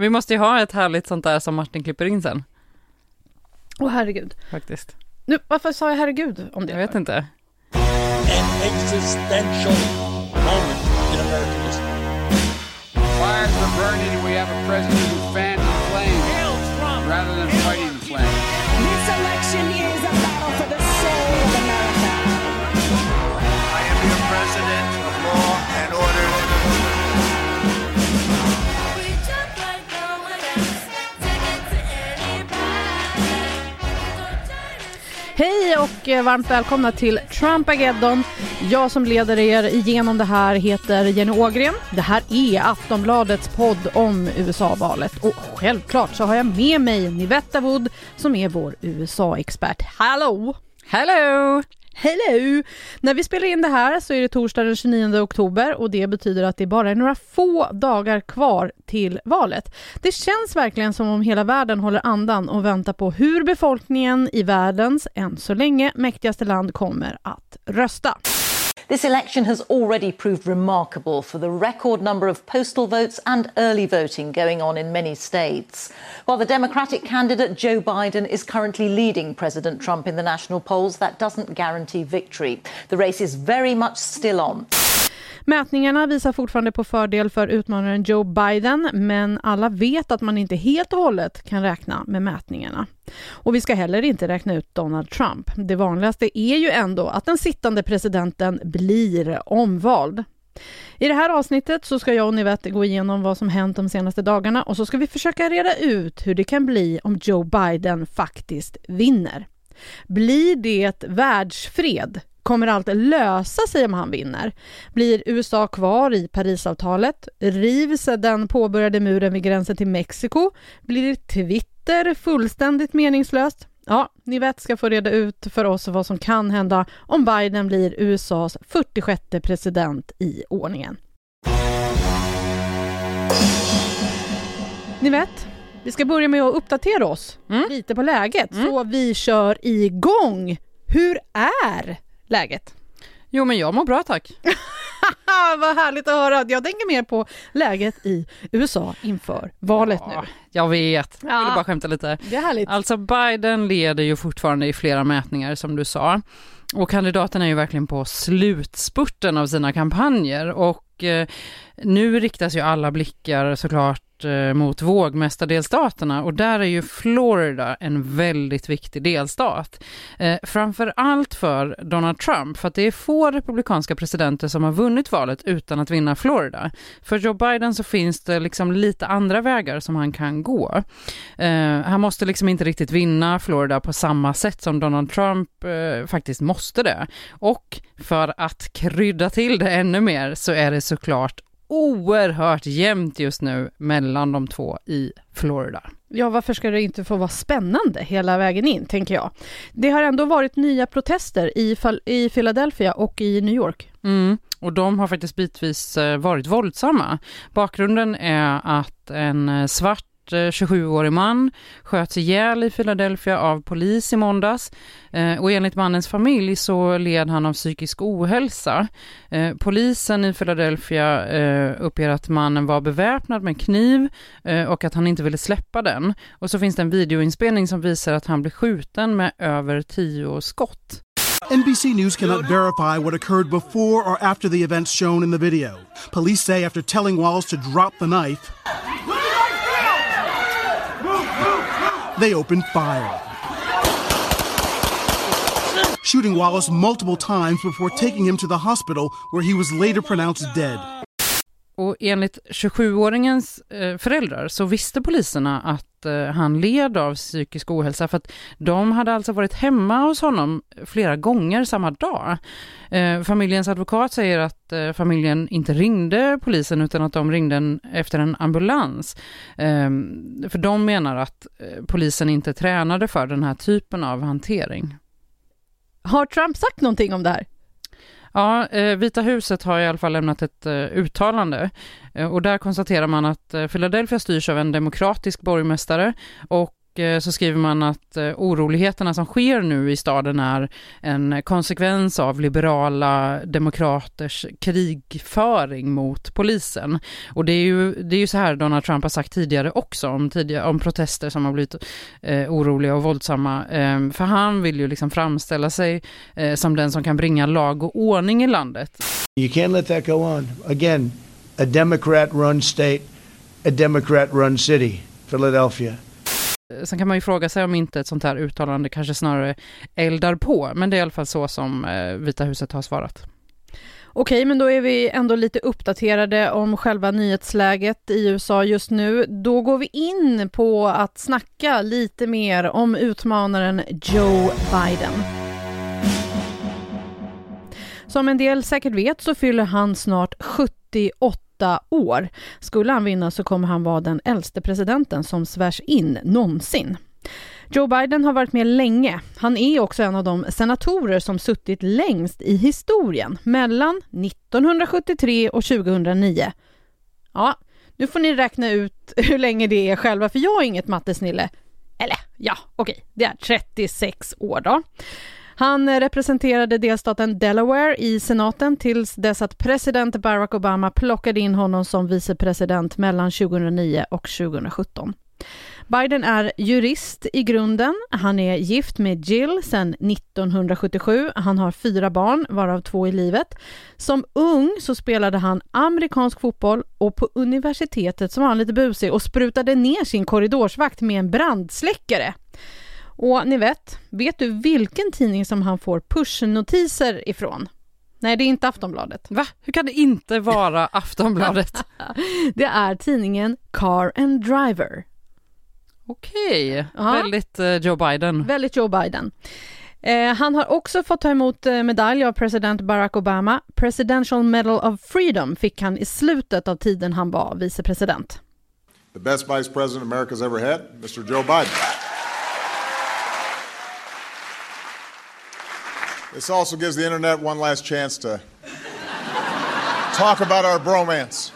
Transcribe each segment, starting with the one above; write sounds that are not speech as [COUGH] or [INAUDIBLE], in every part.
Vi måste ju ha ett härligt sånt där som Martin klipper in sen. Åh oh, herregud. Faktiskt. Nu, varför sa jag herregud om det? Jag vet inte. An existential moment in American history. Fires were burning and we have a president who fanned the flame rather than Hej och eh, varmt välkomna till Trumpageddon. Jag som leder er igenom det här heter Jenny Ågren. Det här är Aftonbladets podd om USA-valet och självklart så har jag med mig Nivetta Wood som är vår USA-expert. Hallå! Hello! Hello! När vi spelar in det här så är det torsdag den 29 oktober och det betyder att det bara är några få dagar kvar till valet. Det känns verkligen som om hela världen håller andan och väntar på hur befolkningen i världens, än så länge, mäktigaste land kommer att rösta. This election has already proved remarkable for the record number of postal votes and early voting going on in many states. While the Democratic candidate Joe Biden is currently leading President Trump in the national polls, that doesn't guarantee victory. The race is very much still on. Mätningarna visar fortfarande på fördel för utmanaren Joe Biden, men alla vet att man inte helt och hållet kan räkna med mätningarna. Och vi ska heller inte räkna ut Donald Trump. Det vanligaste är ju ändå att den sittande presidenten blir omvald. I det här avsnittet så ska jag och Nivette gå igenom vad som hänt de senaste dagarna och så ska vi försöka reda ut hur det kan bli om Joe Biden faktiskt vinner. Blir det världsfred? Kommer allt lösa sig om han vinner? Blir USA kvar i Parisavtalet? Rivs den påbörjade muren vid gränsen till Mexiko? Blir Twitter fullständigt meningslöst? Ja, Nivette ska få reda ut för oss vad som kan hända om Biden blir USAs 46 president i ordningen. Nivette, vi ska börja med att uppdatera oss Mm. lite på läget så vi kör igång. Hur är läget? Jo, men jag mår bra tack. [LAUGHS] Vad härligt att höra. Jag tänker mer på läget i USA inför valet Ja, nu. jag vet. Jag ville bara skämta lite. Det är härligt. Alltså Biden leder ju fortfarande i flera mätningar som du sa. Och kandidaten är ju verkligen på slutspurten av sina kampanjer och eh, nu riktas ju alla blickar såklart eh, mot vågmästardelstaterna och där är ju Florida en väldigt viktig delstat. Eh, framför allt för Donald Trump, för att det är få republikanska presidenter som har vunnit valet utan att vinna Florida. För Joe Biden så finns det liksom lite andra vägar som han kan gå. Eh, han måste liksom inte riktigt vinna Florida på samma sätt som Donald Trump eh, faktiskt måste det. Och för att krydda till det ännu mer så är det såklart oerhört jämnt just nu mellan de två i Florida. Ja, varför ska det inte få vara spännande hela vägen in, tänker jag. Det har ändå varit nya protester i, i Philadelphia och i New York. Mm, och de har faktiskt bitvis eh, varit våldsamma. Bakgrunden är att en eh, svart Eh, 27-årig man sköts ihjäl i Philadelphia av polis i måndags eh, och enligt mannens familj så led han av psykisk ohälsa. Eh, polisen i Philadelphia uppger att mannen var beväpnad med kniv och att han inte ville släppa den. Och så finns det en videoinspelning som visar att han blir skjuten med över tio skott. NBC News cannot verify what occurred before or after the events shown in the video. Police say after telling Wallace to drop the knife, they opened fire. Shooting Wallace multiple times before taking him to the hospital where he was later pronounced dead. Och enligt 27-åringens eh, föräldrar så visste poliserna att Eh, han led av psykisk ohälsa för att de hade alltså varit hemma hos honom flera gånger samma dag. Eh, familjens advokat säger att eh, familjen inte ringde polisen utan att de ringde efter en ambulans. Ehm, för de menar att polisen inte tränade för den här typen av hantering. Har Trump sagt någonting om det här? Ja, eh, Vita huset har i alla fall lämnat ett eh, uttalande. Eh, och där konstaterar man att Philadelphia styrs av en demokratisk borgmästare och Eh, så skriver man att eh, oroligheterna som sker nu i staden är en konsekvens av liberala demokraters krigföring mot polisen. Och det är ju, det är ju så här Donald Trump har sagt tidigare också om, tidigare, om protester som har blivit eh, oroliga och våldsamma. Eh, för han vill ju liksom framställa sig eh, som den som kan bringa lag och ordning i landet. You can't let that go on. Again, a Democrat run state, a Democrat run city, Philadelphia. Sen kan man ju fråga sig om inte ett sånt här uttalande kanske snarare eldar på, men det är i alla fall så som eh, Vita huset har svarat. Okej, men då är vi ändå lite uppdaterade om själva nyhetsläget i USA just nu. Då går vi in på att snacka lite mer om utmanaren Joe Biden. Som en del säkert vet så fyller han snart 78 år. Skulle han vinna så kommer han vara den äldste presidenten som svärs in någonsin. Joe Biden har varit med länge. Han är också en av de senatorer som suttit längst i historien, mellan 1973 och 2009. Ja, nu får ni räkna ut [LAUGHS] hur länge det är själva, för jag är inget mattesnille. Eller ja, okej, det är 36 år då. Han eh, representerade delstaten Delaware i senaten tills dess att president Barack Obama plockade in honom som vicepresident mellan 2009 och 2017. Biden är jurist i grunden. Han är gift med Jill sedan 1977. Han har fyra barn, varav två i livet. Som ung så spelade han amerikansk fotboll och på universitetet så var han lite busig och sprutade ner sin korridorsvakt med en brandsläckare. Och ni vet, vet du vilken tidning som han får pushnotiser ifrån? Nej, det är inte Aftonbladet. Va? Hur kan det inte vara [LAUGHS] Aftonbladet? [LAUGHS] det är tidningen Car and Driver. Okej, väldigt eh, Joe Biden. Väldigt Joe Biden. Eh, han har också fått ta emot eh, medalj av president Barack Obama. Presidential Medal of Freedom fick han i slutet av tiden han var vicepresident. The best vice president America's ever had, Mr. Joe Biden. This also gives the internet one last chance to talk about our bromance.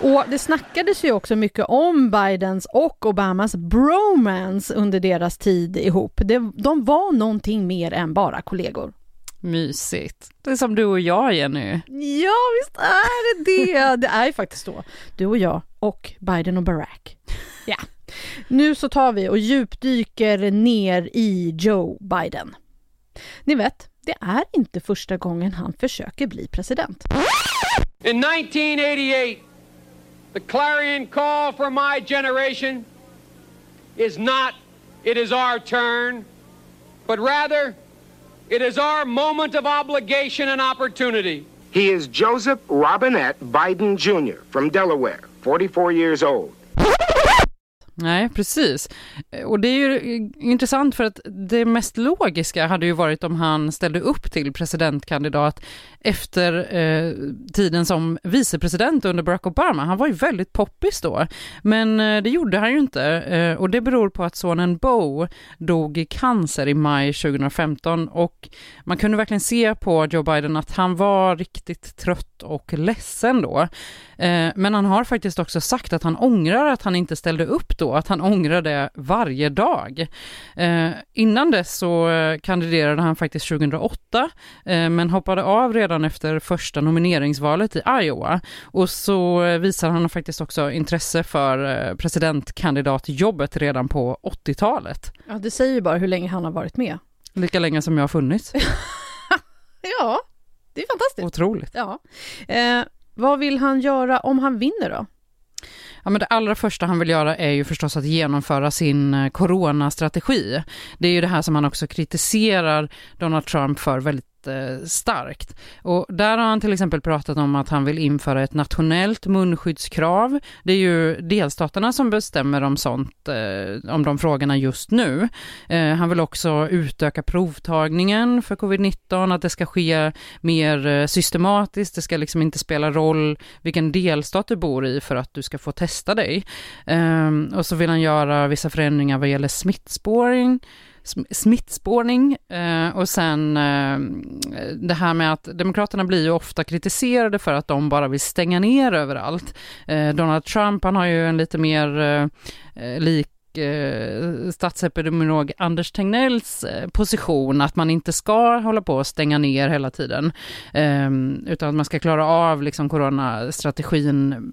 Och det snackades ju också mycket om Bidens och Obamas bromance under deras tid ihop. De var någonting mer än bara kollegor. Mysigt. Det är som du och jag, Jenny. Ja, visst är det det. Det är ju faktiskt så. Du och jag och Biden och Barack. Ja. Nu så tar vi och djupdyker ner i Joe Biden. Ni vet, det är inte första gången han försöker bli president. In 1988, the clarion call for my generation is not, it is our turn, but rather, it is our moment of obligation and opportunity. He is Joseph Robinette Biden Jr. from Delaware, 44 years old. Nej, precis. Och det är ju intressant för att det mest logiska hade ju varit om han ställde upp till presidentkandidat efter eh, tiden som vicepresident under Barack Obama. Han var ju väldigt poppis då, men eh, det gjorde han ju inte eh, och det beror på att sonen Bo dog i cancer i maj 2015 och man kunde verkligen se på Joe Biden att han var riktigt trött och ledsen då. Eh, men han har faktiskt också sagt att han ångrar att han inte ställde upp då, att han ångrar det varje dag. Eh, innan dess så eh, kandiderade han faktiskt 2008, men hoppade av redan efter första nomineringsvalet i Iowa. Och så visar han faktiskt också intresse för presidentkandidatjobbet redan på 80-talet. Ja, det säger ju bara hur länge han har varit med. Lika länge som jag har funnits. [LAUGHS] ja, det är fantastiskt. Otroligt. Ja. Eh, vad vill han göra om han vinner då? Ja, men det allra första han vill göra är ju förstås att genomföra sin eh, coronastrategi. Det är ju det här som han också kritiserar Donald Trump för väldigt starkt. Och där har han till exempel pratat om att han vill införa ett nationellt munskyddskrav. Det är ju delstaterna som bestämmer om sånt, eh, om de frågorna just nu. Eh, han vill också utöka provtagningen för covid-19, att det ska ske mer eh, systematiskt. Det ska liksom inte spela roll vilken delstat du bor i för att du ska få testa dig. Ehm, och så vill han göra vissa förändringar vad gäller smittspåring smittspårning eh, och sen eh, det här med att Demokraterna blir ju ofta kritiserade för att de bara vill stänga ner överallt. Eh, Donald Trump, han har ju en lite mer eh, eh, lik eh, statsepidemiolog Anders Tegnells eh, position att man inte ska hålla på och stänga ner hela tiden, eh, utan att man ska klara av liksom coronastrategin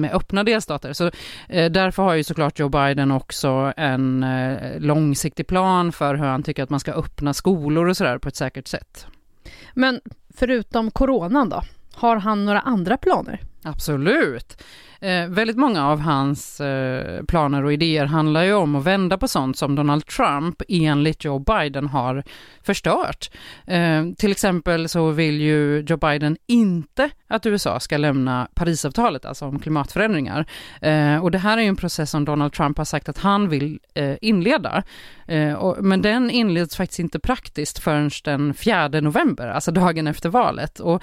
med öppna delstater. Så eh, därför har ju såklart Joe Biden också en eh, långsiktig plan för hur han tycker att man ska öppna skolor och sådär på ett säkert sätt. Men förutom coronan då, har han några andra planer? Absolut. Eh, väldigt många av hans eh, planer och idéer handlar ju om att vända på sånt som Donald Trump enligt Joe Biden har förstört. Eh, till exempel så vill ju Joe Biden inte att USA ska lämna Parisavtalet, alltså om klimatförändringar. Eh, och det här är ju en process som Donald Trump har sagt att han vill eh, inleda. Eh, och, men den inleds faktiskt inte praktiskt förrän den 4 november, alltså dagen efter valet. Och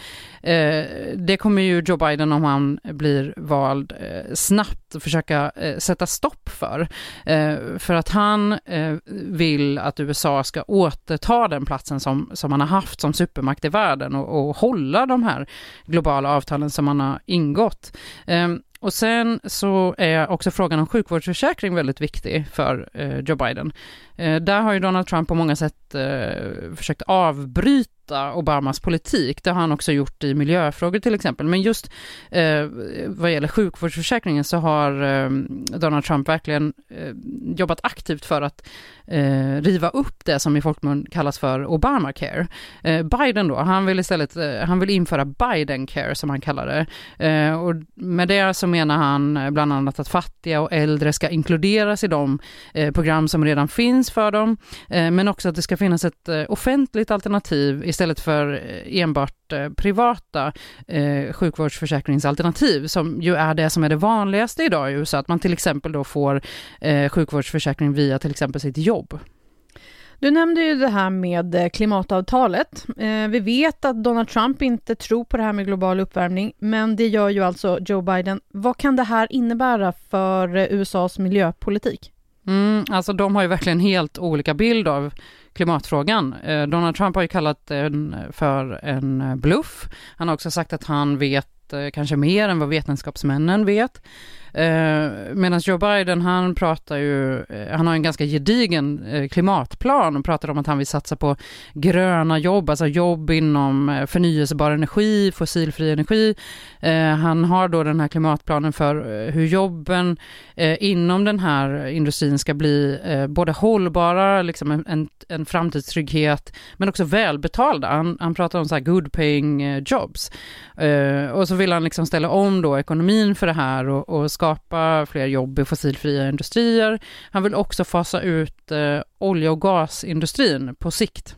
eh, det kommer ju Joe Biden, om han blir vald, Eh, snabbt försöka eh, sätta stopp för. Eh, för att han eh, vill att USA ska återta den platsen som, som man har haft som supermakt i världen och, och hålla de här globala avtalen som man har ingått. Ehm, och sen så är också frågan om sjukvårdsförsäkring väldigt viktig för eh, Joe Biden. Eh, där har ju Donald Trump på många sätt eh, försökt avbryta Obamas politik. Det har han också gjort i miljöfrågor till exempel. Men just eh, vad gäller sjukvårdsförsäkringen så har eh, Donald Trump verkligen eh, jobbat aktivt för att eh, riva upp det som i folkmun kallas för Obamacare. Eh, Biden då, han vill istället eh, han vill införa Bidencare som han kallar det. Eh, och med det så menar han eh, bland annat att fattiga och äldre ska inkluderas i de eh, program som redan finns för dem, eh, men också att det ska finnas ett eh, offentligt alternativ istället för enbart privata eh, sjukvårdsförsäkringsalternativ som ju är det som är det vanligaste idag i USA, att man till exempel då får eh, sjukvårdsförsäkring via till exempel sitt jobb. Du nämnde ju det här med eh, klimatavtalet. Eh, vi vet att Donald Trump inte tror på det här med global uppvärmning, men det gör ju alltså Joe Biden. Vad kan det här innebära för eh, USAs miljöpolitik? Mm, alltså de har ju verkligen helt olika bild av klimatfrågan. Eh, Donald Trump har ju kallat den för en eh, bluff. Han har också sagt att han vet eh, kanske mer än vad vetenskapsmännen vet. Eh, Medan Joe Biden, han pratar ju, eh, han har en ganska gedigen eh, klimatplan och pratar om att han vill satsa på gröna jobb, alltså jobb inom eh, förnyelsebar energi, fossilfri energi. Eh, han har då den här klimatplanen för hur jobben inom den här industrin ska bli både hållbara, liksom en, en, en framtidstrygghet, men också välbetalda. Han, han pratar om så här good paying jobs. och så vill han liksom ställa om då ekonomin för det här och, och skapa fler jobb i fossilfria industrier. Han vill också fasa ut eh, olje och gasindustrin på sikt.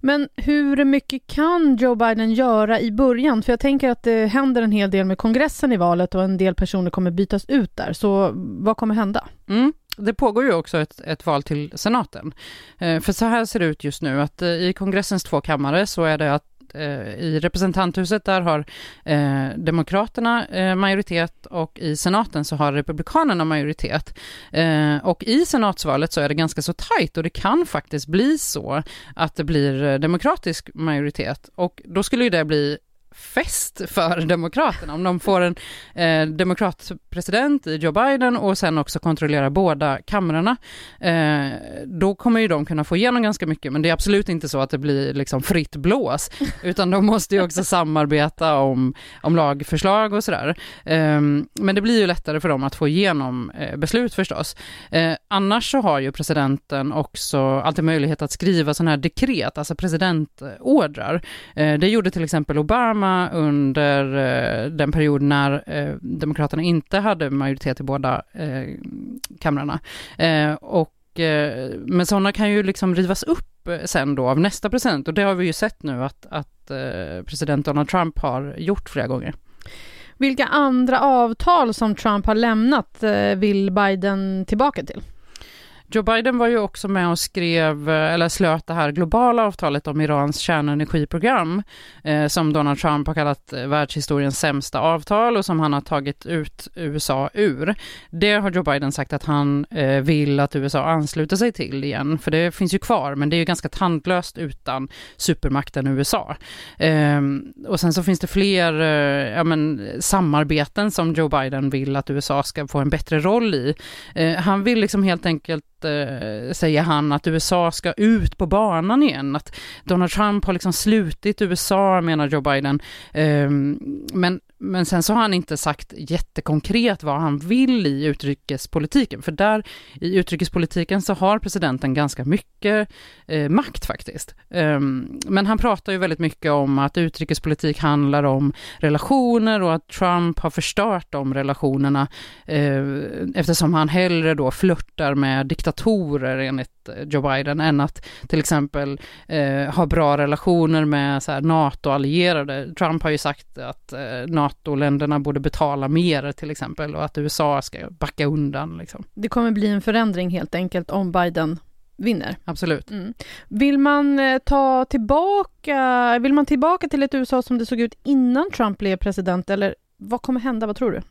Men hur mycket kan Joe Biden göra i början? För jag tänker att det händer en hel del med kongressen i valet och en del personer kommer bytas ut där. Så vad kommer hända? Mm. Det pågår ju också ett, ett val till senaten. Eh, för så här ser det ut just nu att eh, i kongressens två kammare så är det att Eh, i representanthuset där har eh, Demokraterna eh, majoritet och i senaten så har Republikanerna majoritet. Eh, och i senatsvalet så är det ganska så tajt och det kan faktiskt bli så att det blir eh, demokratisk majoritet och då skulle ju det bli fest för Demokraterna om de får en eh, demokratpresident i Joe Biden och sen också kontrollerar båda kamrarna. Eh, då kommer ju de kunna få igenom ganska mycket, men det är absolut inte så att det blir liksom fritt blås, [LAUGHS] utan de måste ju också samarbeta om, om lagförslag och sådär. Eh, men det blir ju lättare för dem att få igenom eh, beslut förstås. Eh, annars så har ju presidenten också alltid möjlighet att skriva sådana här dekret, alltså presidentordrar. Eh, det gjorde till exempel Obama Obama under eh, den period när eh, Demokraterna inte hade majoritet i båda eh, kamrarna. Eh, och eh, men sådana kan ju liksom rivas upp eh, sen då av nästa president och det har vi ju sett nu att, att president Donald Trump har gjort flera gånger. Vilka andra avtal som Trump har lämnat vill Biden tillbaka till? Joe Biden var ju också med och skrev, eh, eller slöt det här globala avtalet om Irans kärnenergiprogram, eh, som Donald Trump har kallat eh, världshistoriens sämsta avtal och som han har tagit ut USA ur. Det har Joe Biden sagt att han eh, vill att USA ansluter sig till igen, för det finns ju kvar, men det är ju ganska tandlöst utan supermakten USA. Eh, och sen så finns det fler eh, ja, men, samarbeten som Joe Biden vill att USA ska få en bättre roll i. Eh, han vill liksom helt enkelt eh, säger han, att USA ska ut på banan igen. Att Donald Trump har liksom slutit USA, menar Joe Biden. Eh, men men sen så har han inte sagt jättekonkret vad han vill i utrikespolitiken, för där i utrikespolitiken så har presidenten ganska mycket eh, makt faktiskt. Um, men han pratar ju väldigt mycket om att utrikespolitik handlar om relationer och att Trump har förstört de relationerna eh, eftersom han hellre då flörtar med diktatorer enligt Joe Biden än att till exempel eh, ha bra relationer med så här, NATO-allierade. Trump har ju sagt att eh, NATO-länderna borde betala mer till exempel och att USA ska backa undan. Liksom. Det kommer bli en förändring helt enkelt om Biden vinner. Absolut. Mm. Vill man eh, ta tillbaka, vill man tillbaka till ett USA som det såg ut innan Trump blev president eller vad kommer hända, vad tror du?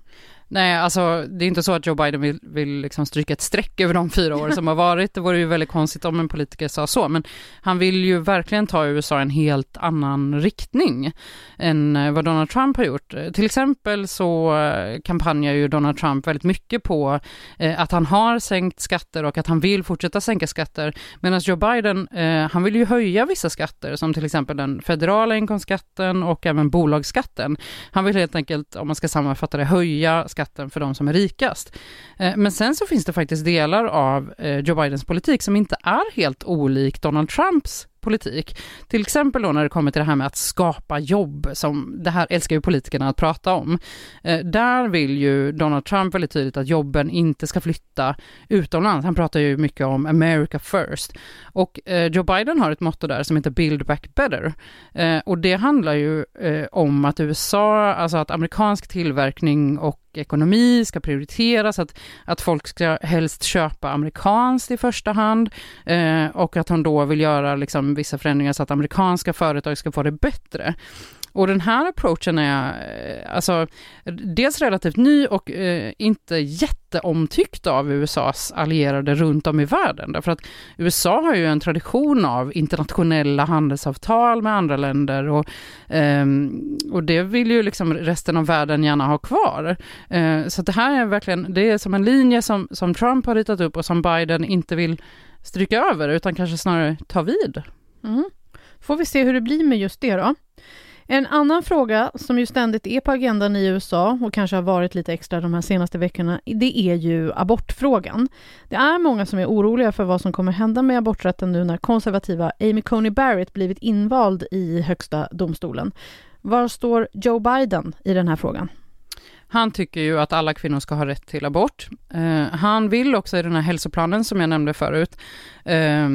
Nej, alltså det är inte så att Joe Biden vill, vill liksom stryka ett streck över de fyra år som har varit. Det vore ju väldigt konstigt om en politiker sa så, men han vill ju verkligen ta USA i en helt annan riktning än eh, vad Donald Trump har gjort. Till exempel så eh, kampanjar ju Donald Trump väldigt mycket på eh, att han har sänkt skatter och att han vill fortsätta sänka skatter, medan Joe Biden, han vill ju höja vissa skatter, som till exempel den federala inkomstskatten och även bolagsskatten. Han vill helt enkelt, om man ska sammanfatta det, höja skatten för de som är rikast. Eh, men sen så finns det faktiskt delar av eh, Joe Bidens politik som inte är helt olik Donald Trumps politik. Till exempel då när det kommer till det här med att skapa jobb, som det här älskar ju politikerna att prata om. Eh, där vill ju Donald Trump väldigt tydligt att jobben inte ska flytta utomlands. Han pratar ju mycket om America first. Och eh, Joe Biden har ett motto där som heter Build back better. Eh, och det handlar ju eh, om att USA, alltså att amerikansk tillverkning och ekonomi ska prioriteras, att, att folk ska helst köpa amerikanskt i första hand eh, och att hon då vill göra liksom vissa förändringar så att amerikanska företag ska få det bättre. Och den här approachen är eh, alltså dels relativt ny och eh, inte jätteomtyckt av USAs allierade runt om i världen. Därför att USA har ju en tradition av internationella handelsavtal med andra länder och, eh, och det vill ju liksom resten av världen gärna ha kvar. Eh, så det här är verkligen, det är som en linje som, som Trump har ritat upp och som Biden inte vill stryka över utan kanske snarare ta vid. Mm. Får vi se hur det blir med just det då. En annan fråga som ju ständigt är på agendan i USA och kanske har varit lite extra de här senaste veckorna, det är ju abortfrågan. Det är många som är oroliga för vad som kommer hända med aborträtten nu när konservativa Amy Coney Barrett blivit invald i högsta domstolen. Var står Joe Biden i den här frågan? Han tycker ju att alla kvinnor ska ha rätt till abort. Eh, han vill också i den här hälsoplanen som jag nämnde förut eh,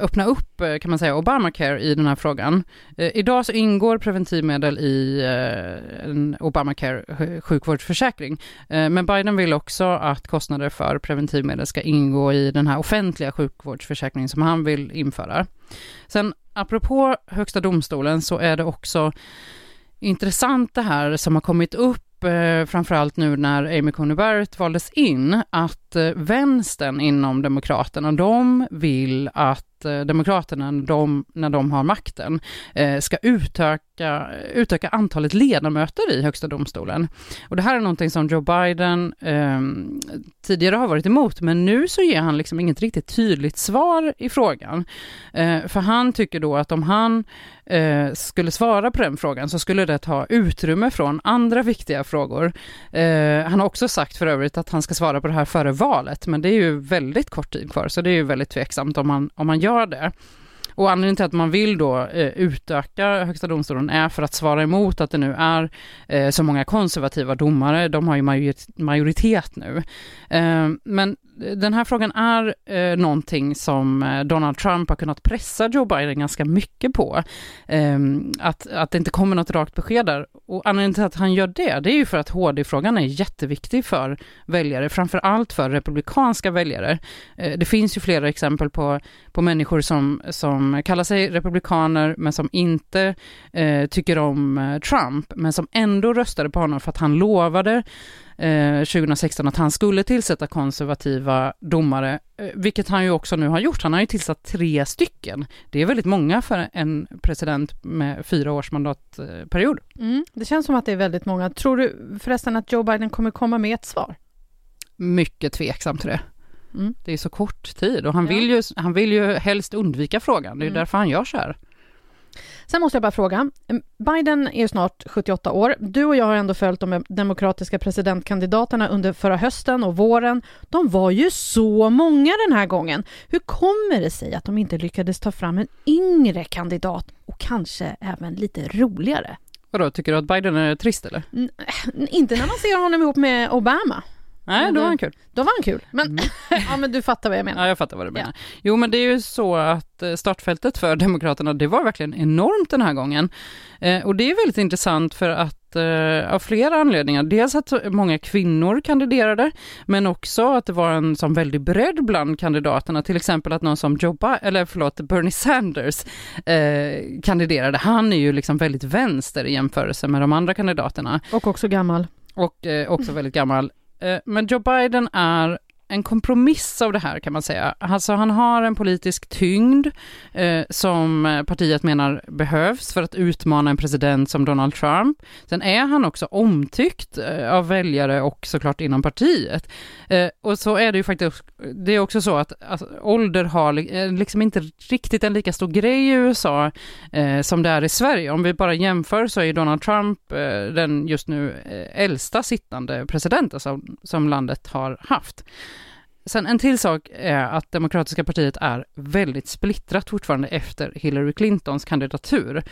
öppna upp, eh, kan man säga, Obamacare i den här frågan. Eh, idag så ingår preventivmedel i eh, en Obamacare sjukvårdsförsäkring, eh, men Biden vill också att kostnader för preventivmedel ska ingå i den här offentliga sjukvårdsförsäkringen som han vill införa. Sen apropå Högsta domstolen så är det också intressant det här som har kommit upp eh, framförallt nu när Amy Coney Barrett valdes in, att eh, vänstern inom Demokraterna, de vill att eh, Demokraterna, de, när de har makten, eh, ska utöka, utöka antalet ledamöter i högsta domstolen. Och det här är någonting som Joe Biden eh, tidigare har varit emot, men nu så ger han liksom inget riktigt tydligt svar i frågan. Eh, för han tycker då att om han eh, skulle svara på den frågan så skulle det ta utrymme från andra viktiga frågor. Eh, han har också sagt för övrigt att han ska svara på det här före valet, men det är ju väldigt kort tid kvar, så det är ju väldigt tveksamt om han, om han gör det. Och anledningen till att man vill då eh, utöka Högsta domstolen är för att svara emot att det nu är eh, så många konservativa domare. De har ju majoritet, nu. Eh, men den här frågan är eh, någonting som eh, Donald Trump har kunnat pressa Joe Biden ganska mycket på. Eh, att, att det inte kommer något rakt besked där. Och anledningen till att han gör det, det är ju för att HD-frågan är jätteviktig för väljare, framför allt för republikanska väljare. Eh, det finns ju flera exempel på, på människor som, som kallar sig republikaner, men som inte eh, tycker om eh, Trump, men som ändå röstade på honom för att han lovade 2016 eh, att han skulle tillsätta konservativa domare, eh, vilket han ju också nu har gjort. Han har ju tillsatt tre stycken. Det är väldigt många för en president med fyra års mandatperiod. Mm, det känns som att det är väldigt många. Tror du förresten att Joe Biden kommer komma med ett svar? Mycket tveksam till det. Mm. Det är så kort tid och han, ja. vill ju, han vill ju helst undvika frågan. Det är mm. därför han gör så här. Sen måste jag bara fråga, Biden är snart 78 år. Du och jag har ändå följt de demokratiska presidentkandidaterna under förra hösten och våren. De var ju så många den här gången. Hur kommer det sig att de inte lyckades ta fram en yngre kandidat och kanske även lite roligare? Vadå, tycker du att Biden är trist eller? N inte när man ser honom ihop med Obama. Nej, då var han kul. Då var han kul. Men, mm. [LAUGHS] ja, men du fattar vad jag menar. Ja, jag fattar vad du menar. Ja. Jo, men det är ju så att eh, startfältet för Demokraterna, det var verkligen enormt den här gången. Eh, och det är väldigt intressant för att eh, av flera anledningar. Dels att många kvinnor kandiderade, men också att det var en sån väldigt bredd bland kandidaterna. Till exempel att någon som Biden, eller förlåt, Bernie Sanders eh, kandiderade. Han är ju liksom väldigt vänster i jämförelse med de andra kandidaterna. Och också gammal. Och eh, också väldigt gammal. Eh, men Joe Biden är en kompromiss av det här kan man säga. Alltså han har en politisk tyngd eh, som partiet menar behövs för att utmana en president som Donald Trump. Sen är han också omtyckt eh, av väljare och såklart inom partiet. Eh, och så är det ju faktiskt, det är också så att alltså, ålder har eh, liksom inte riktigt en lika stor grej i USA eh, som det är i Sverige. Om vi bara jämför så är Donald Trump eh, den just nu eh, äldsta sittande presidenten som, som landet har haft. Sen en till sak är att Demokratiska partiet är väldigt splittrat fortfarande efter Hillary Clintons kandidatur.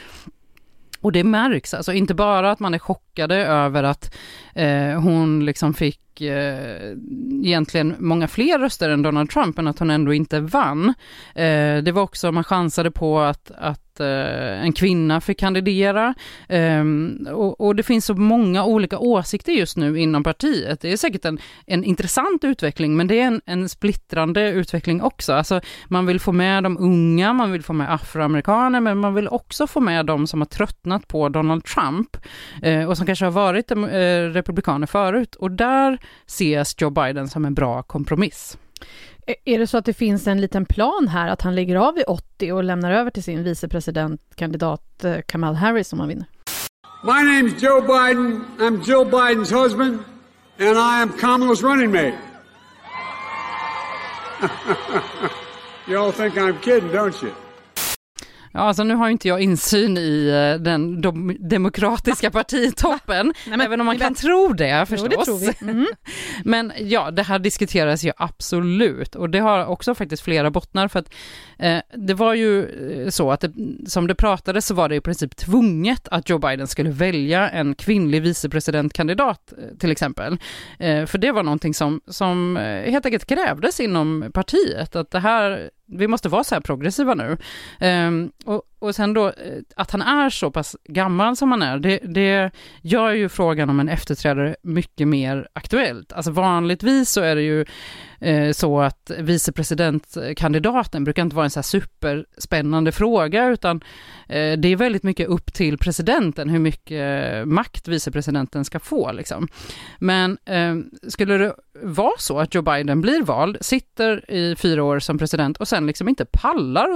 Och det märks, alltså inte bara att man är chockade över att eh, hon liksom fick eh, egentligen många fler röster än Donald Trump, men att hon ändå inte vann. Eh, det var också, man chansade på att, att eh, en kvinna fick kandidera. Eh, och, och, det finns så många olika åsikter just nu inom partiet. Det är säkert en, en intressant utveckling, men det är en, en splittrande utveckling också. Alltså, man vill få med de unga, man vill få med afroamerikaner, men man vill också få med de som har tröttnat på Donald Trump eh, och som kanske har varit eh, republikaner förut. Och där ses Joe Biden som en bra kompromiss. Är det så att det finns en liten plan här att han lägger av vid 80 och lämnar över till sin vicepresidentkandidat eh, Kamal Harris om han vinner? My name is Joe Biden. I'm Jill Bidens husband and I am Kamala's running mate. [LAUGHS] you all think I'm kidding, don't you? Ja, alltså nu har inte jag insyn i eh, den de demokratiska partitoppen, [LAUGHS] Nej, även om man kan tro det förstås. Jo, det tror vi. Mm. [LAUGHS] men ja, det här diskuteras ju absolut och det har också faktiskt flera bottnar för att eh, det var ju eh, så att det, som det pratades så var det i princip tvunget att Joe Biden skulle välja en kvinnlig vicepresidentkandidat eh, till exempel. Eh, för det var någonting som, som helt enkelt krävdes inom partiet, att det här vi måste vara så här progressiva nu. Um, och, och sen då, eh, att han är så pass gammal som han är, det, det gör ju frågan om en efterträdare mycket mer aktuellt. Alltså vanligtvis så är det ju Eh, så att vicepresidentkandidaten brukar inte vara en så här superspännande fråga, utan eh, det är väldigt mycket upp till presidenten hur mycket eh, makt vicepresidenten ska få. Liksom. Men skulle det vara så att Joe Biden blir vald, sitter i fyra år som president och sen liksom inte pallar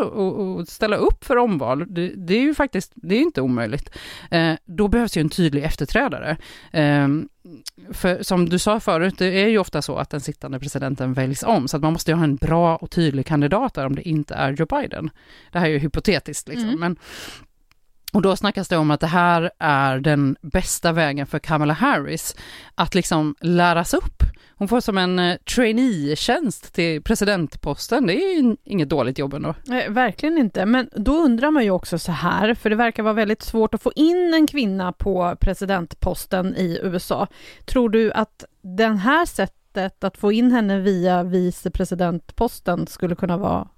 att ställa upp för omval, det, det, är ju faktiskt, det är inte omöjligt. Då behövs ju en tydlig efterträdare. Ehm, för som du sa förut, det är ju ofta så att den sittande presidenten väljs om, så att man måste ju ha en bra och tydlig kandidat där om det inte är Joe Biden. Det här är ju hypotetiskt liksom, mm. men och då snackas det om att det här är den bästa vägen för Kamala Harris att liksom läras upp. Hon får som en eh, trainee-tjänst till presidentposten. Det är ju inget dåligt jobb ändå. Nej, verkligen inte. Men då undrar man ju också så här, för det verkar vara väldigt svårt att få in en kvinna på presidentposten i USA. Tror du att den här sättet att få in henne via vicepresidentposten skulle kunna vara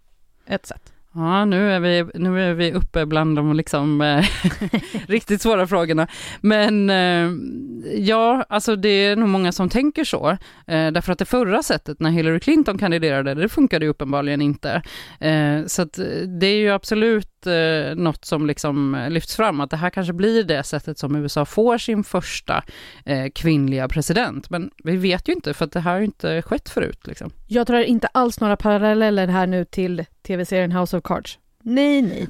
ett sätt. Ja, nu är vi, nu är vi uppe bland de liksom, eh, [LAUGHS] riktigt svåra frågorna. Men eh, ja, alltså det är nog många som tänker så. Eh, därför att det förra sättet när Hillary Clinton kandiderade, det funkade ju uppenbarligen inte. Så att det är ju absolut eh, något som liksom lyfts fram, att det här kanske blir det sättet som USA får sin första eh, kvinnliga president. Men vi vet ju inte, för att det här har ju inte skett förut. Liksom. Jag tror inte alls några paralleller här nu till tv-serien House of Cards. Nej, nej,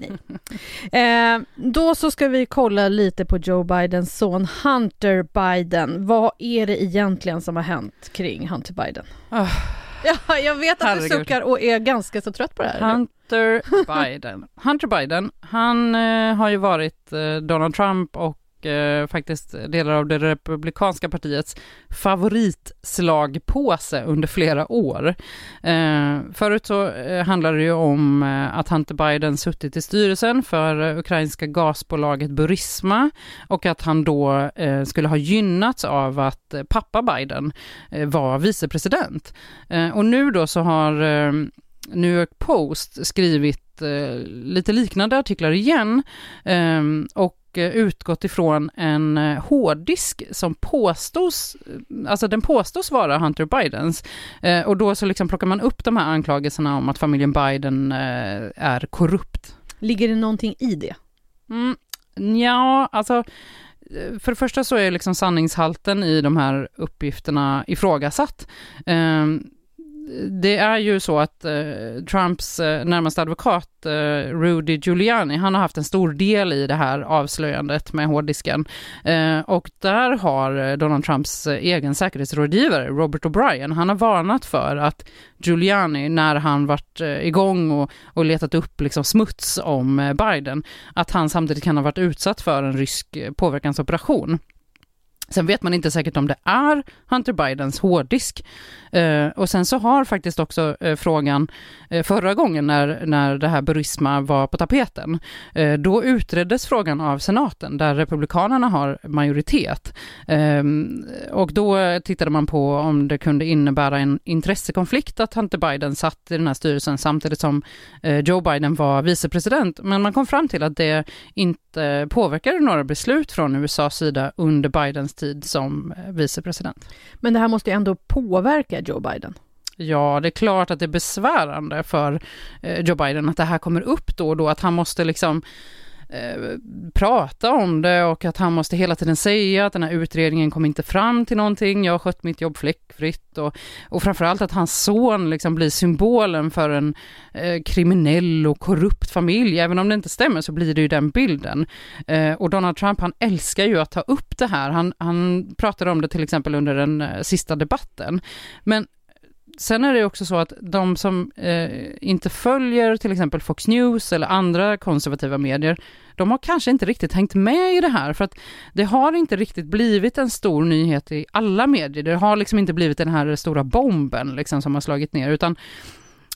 nej. [LAUGHS] eh, då så ska vi kolla lite på Joe Bidens son Hunter Biden. Vad är det egentligen som har hänt kring Hunter Biden? Oh. [LAUGHS] Ja, jag vet att Herregud. du suckar och är ganska så trött på det här. Hunter Biden. Hunter Biden, han eh, har ju varit eh, Donald Trump och eh, faktiskt delar av det republikanska partiets favoritslagpåse under flera år. Eh, förut så eh, handlade det ju om eh, att Hunter Biden suttit i styrelsen för eh, ukrainska gasbolaget Burisma och att han då eh, skulle ha gynnats av att eh, pappa Biden eh, var vicepresident. Eh, och nu då så har eh, New York Post skrivit eh, lite liknande artiklar igen eh, och och eh, utgått ifrån en eh, hårddisk som påstås, alltså den påstås vara Hunter Bidens. Eh, och då så liksom plockar man upp de här anklagelserna om att familjen Biden är korrupt. Ligger det någonting i det? Mm, ja, alltså för det första så är liksom sanningshalten i de här uppgifterna ifrågasatt. Det är ju så att eh, Trumps eh, närmaste advokat eh, Rudy Giuliani, han har haft en stor del i det här avslöjandet med hårddisken. Eh, och där har eh, Donald Trumps eh, egen säkerhetsrådgivare Robert O'Brien, han har varnat för att Giuliani, när han varit eh, igång och, och letat upp liksom smuts om eh, Biden, att han samtidigt kan ha varit utsatt för en rysk eh, påverkansoperation. Sen vet man inte säkert om det är Hunter Bidens hårddisk. Eh, och sen så har faktiskt också eh, frågan eh, förra gången när, när det här Burisma var på tapeten, eh, då utreddes frågan av senaten där republikanerna har majoritet. Ehm, och då tittade man på om det kunde innebära en intressekonflikt att Hunter Biden satt i den här styrelsen samtidigt som eh, Joe Biden var vicepresident. Men man kom fram till att det inte påverkade några beslut från USAs sida under Bidens tid som eh, vicepresident. Men det här måste ju ändå påverka Joe Biden. Ja, det är klart att det är besvärande för eh, Joe Biden att det här kommer upp då och då, att han måste liksom eh, prata om det och att han måste hela tiden säga att den här utredningen kom inte fram till någonting, jag har skött mitt jobb fläckfritt och, och framförallt att hans son liksom blir symbolen för en eh, kriminell och korrupt familj, även om det inte stämmer så blir det ju den bilden. Eh, och Donald Trump han älskar ju att ta upp det här, han, han pratade om det till exempel under den eh, sista debatten, men Sen är det också så att de som eh, inte följer till exempel Fox News eller andra konservativa medier, de har kanske inte riktigt hängt med i det här, för att det har inte riktigt blivit en stor nyhet i alla medier. Det har liksom inte blivit den här stora bomben liksom, som har slagit ner, utan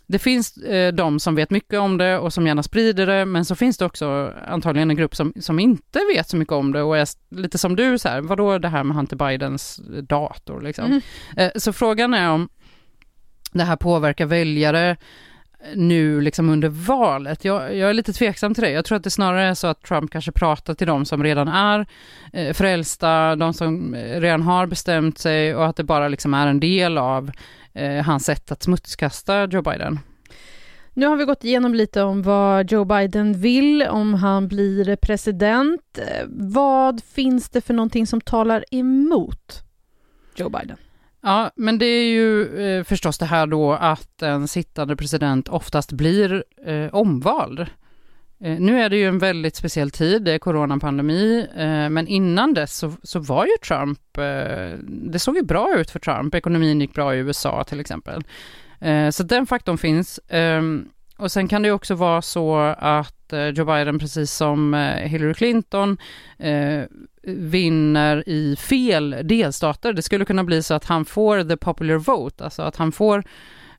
det finns eh, de som vet mycket om det och som gärna sprider det, men så finns det också antagligen en grupp som, som inte vet så mycket om det och är lite som du, så här, vadå det här med Hunter Bidens dator liksom. Mm. Eh, så frågan är om det här påverkar väljare nu liksom under valet. Jag, jag är lite tveksam till det. Jag tror att det snarare är så att Trump kanske pratar till de som redan är eh, frälsta, de som eh, redan har bestämt sig och att det bara liksom är en del av eh, hans sätt att smutskasta Joe Biden. Nu har vi gått igenom lite om vad Joe Biden vill om han blir president. Eh, vad finns det för någonting som talar emot Joe Biden? Ja, men det är ju eh, förstås det här då att en sittande president oftast blir eh, omvald. Eh, nu är det ju en väldigt speciell tid, det är coronapandemi, eh, men innan dess så, så var ju Trump, eh, det såg ju bra ut för Trump, ekonomin gick bra i USA till exempel. Eh, så den faktorn finns. Ehm, och sen kan det ju också vara så att eh, Joe Biden, precis som eh, Hillary Clinton, eh, vinner i fel delstater. Det skulle kunna bli så att han får the popular vote, alltså att han får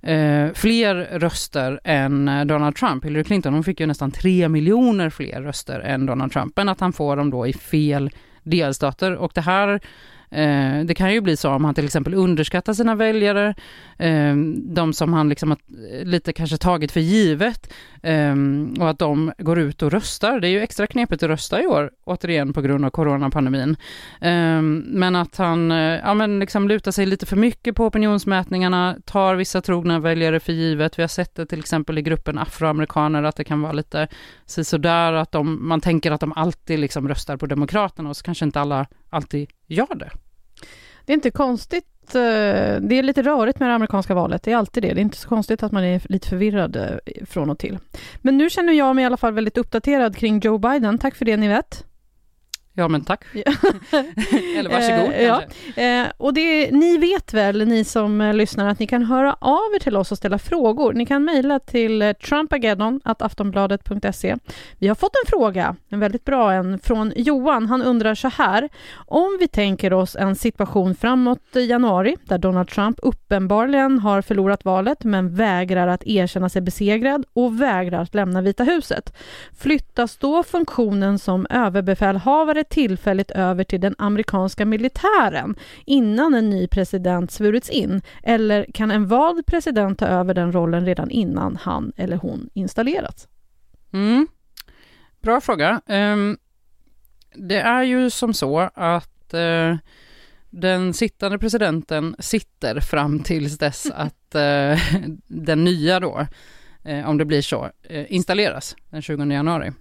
eh, fler röster än eh, Donald Trump. Hillary Clinton hon fick ju nästan tre miljoner fler röster än Donald Trump, men att han får dem då i fel delstater. Och det här Eh, det kan ju bli så om han till exempel underskattar sina väljare, eh, de som han liksom har lite kanske tagit för givet eh, och att de går ut och röstar. Det är ju extra knepigt att rösta i år, återigen på grund av coronapandemin. Eh, men att han eh, ja, men liksom lutar sig lite för mycket på opinionsmätningarna, tar vissa trogna väljare för givet. Vi har sett det till exempel i gruppen afroamerikaner, att det kan vara lite sådär att de, man tänker att de alltid liksom röstar på Demokraterna och så kanske inte alla alltid gör det. Det är inte konstigt, eh, det är lite rörigt med det amerikanska valet, det är alltid det. Det är inte så konstigt att man är lite förvirrad eh, från och till. Men nu känner jag mig i alla fall väldigt uppdaterad kring Joe Biden. Tack för det, ni vet. Ja, men tack. [LAUGHS] Eller varsågod. Eh, ja. Eh, och det, ni vet väl, ni som eh, lyssnar, att ni kan höra av er till oss och ställa frågor. Ni kan mejla till eh, trumpageddon.aftonbladet.se. Vi har fått en fråga, en väldigt bra en, från Johan. Han undrar så här. Om vi tänker oss en situation framåt januari där Donald Trump uppenbarligen har förlorat valet men vägrar att erkänna sig besegrad och vägrar att lämna Vita huset. Flyttas då funktionen som överbefälhavare tillfälligt över till den amerikanska militären innan en ny president svurits in? Eller kan en vald president ta över den rollen redan innan han eller hon installerats? Mm. Bra fråga. Um, det är ju som så att uh, den sittande presidenten sitter fram tills dess [LAUGHS] att uh, den nya då, uh, om det blir så, installeras den 20 januari.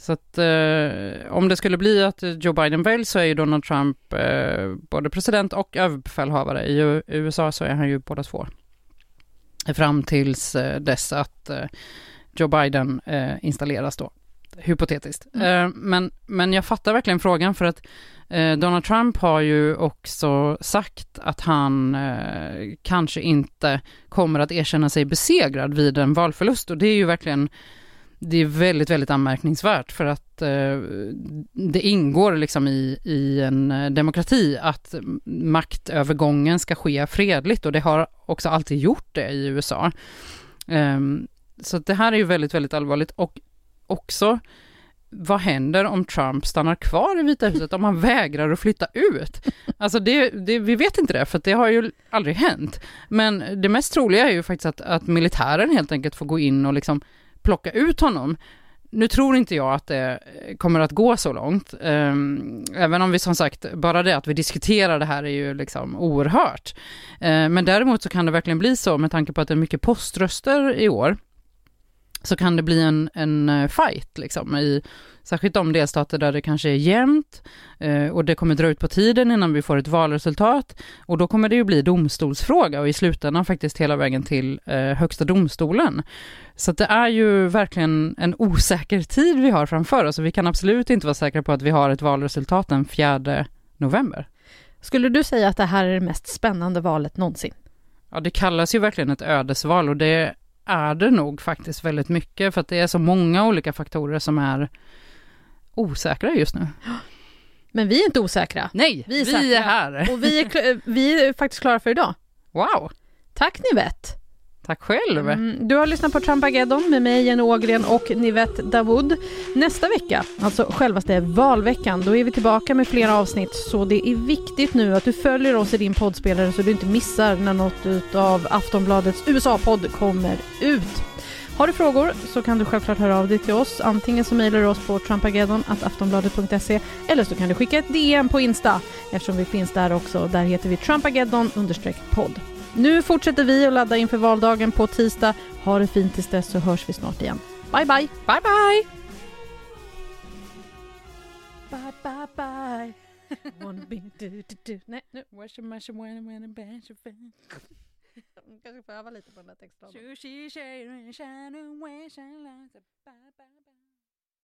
Så att eh, om det skulle bli att Joe Biden väljs så är ju Donald Trump eh, både president och överbefälhavare. I USA så är han ju båda två. Fram tills eh, dess att eh, Joe Biden eh, installeras då, hypotetiskt. Mm. Men, men jag fattar verkligen frågan för att Donald Trump har ju också sagt att han kanske inte kommer att erkänna sig besegrad vid en valförlust och det är ju verkligen det är väldigt, väldigt anmärkningsvärt för att eh, det ingår liksom i, i en eh, demokrati att maktövergången ska ske fredligt och det har också alltid gjort det i USA. Eh, så det här är ju väldigt, väldigt allvarligt och också vad händer om Trump stannar kvar i Vita huset, om han vägrar att flytta ut? Alltså det, det, vi vet inte det, för det har ju aldrig hänt. Men det mest troliga är ju faktiskt att, att militären helt enkelt får gå in och liksom plocka ut honom. Nu tror inte jag att det eh, kommer att gå så långt, ehm, även om vi som sagt, bara det att vi diskuterar det här är ju liksom oerhört. Eh, men däremot så kan det verkligen bli så med tanke på att det är mycket poströster i år, så kan det bli en, en eh, fight liksom i särskilt de delstater där det kanske är jämnt eh, och det kommer dra ut på tiden innan vi får ett valresultat och då kommer det ju bli domstolsfråga och i slutändan faktiskt hela vägen till eh, högsta domstolen. Så det är ju verkligen en osäker tid vi har framför oss och vi kan absolut inte vara säkra på att vi har ett valresultat den 4 november. Skulle du säga att det här är det mest spännande valet någonsin? Ja, det kallas ju verkligen ett ödesval och det är det nog faktiskt väldigt mycket för att det är så många olika faktorer som är osäkra just nu. Men vi är inte osäkra. Nej, vi är, vi är här. Och vi är, vi är faktiskt klara för idag. Wow. Tack Nivette. Tack själv. Mm, du har lyssnat på Trumpageddon med mig, Jenny Ågren och Nivette Dawood. Nästa vecka, alltså självaste valveckan, då är vi tillbaka med flera avsnitt. Så det är viktigt nu att du följer oss i din poddspelare så du inte missar när något av Aftonbladets USA-podd kommer ut. Har du frågor så kan du självklart höra av dig till oss. Antingen så mejlar du oss på trumpageddon.aftonbladet.se eller så kan du skicka ett DM på Insta eftersom vi finns där också. Där heter vi trumpageddon podd. Nu fortsätter vi att ladda inför valdagen på tisdag. Ha det fint tills dess så hörs vi snart igen. Bye bye! Bye bye! Bye bye bye! [LAUGHS] Wanna be do do do. Nej, nu. Wash a mash a wanna wanna bash a fan. Kanske får öva lite på den där textraden.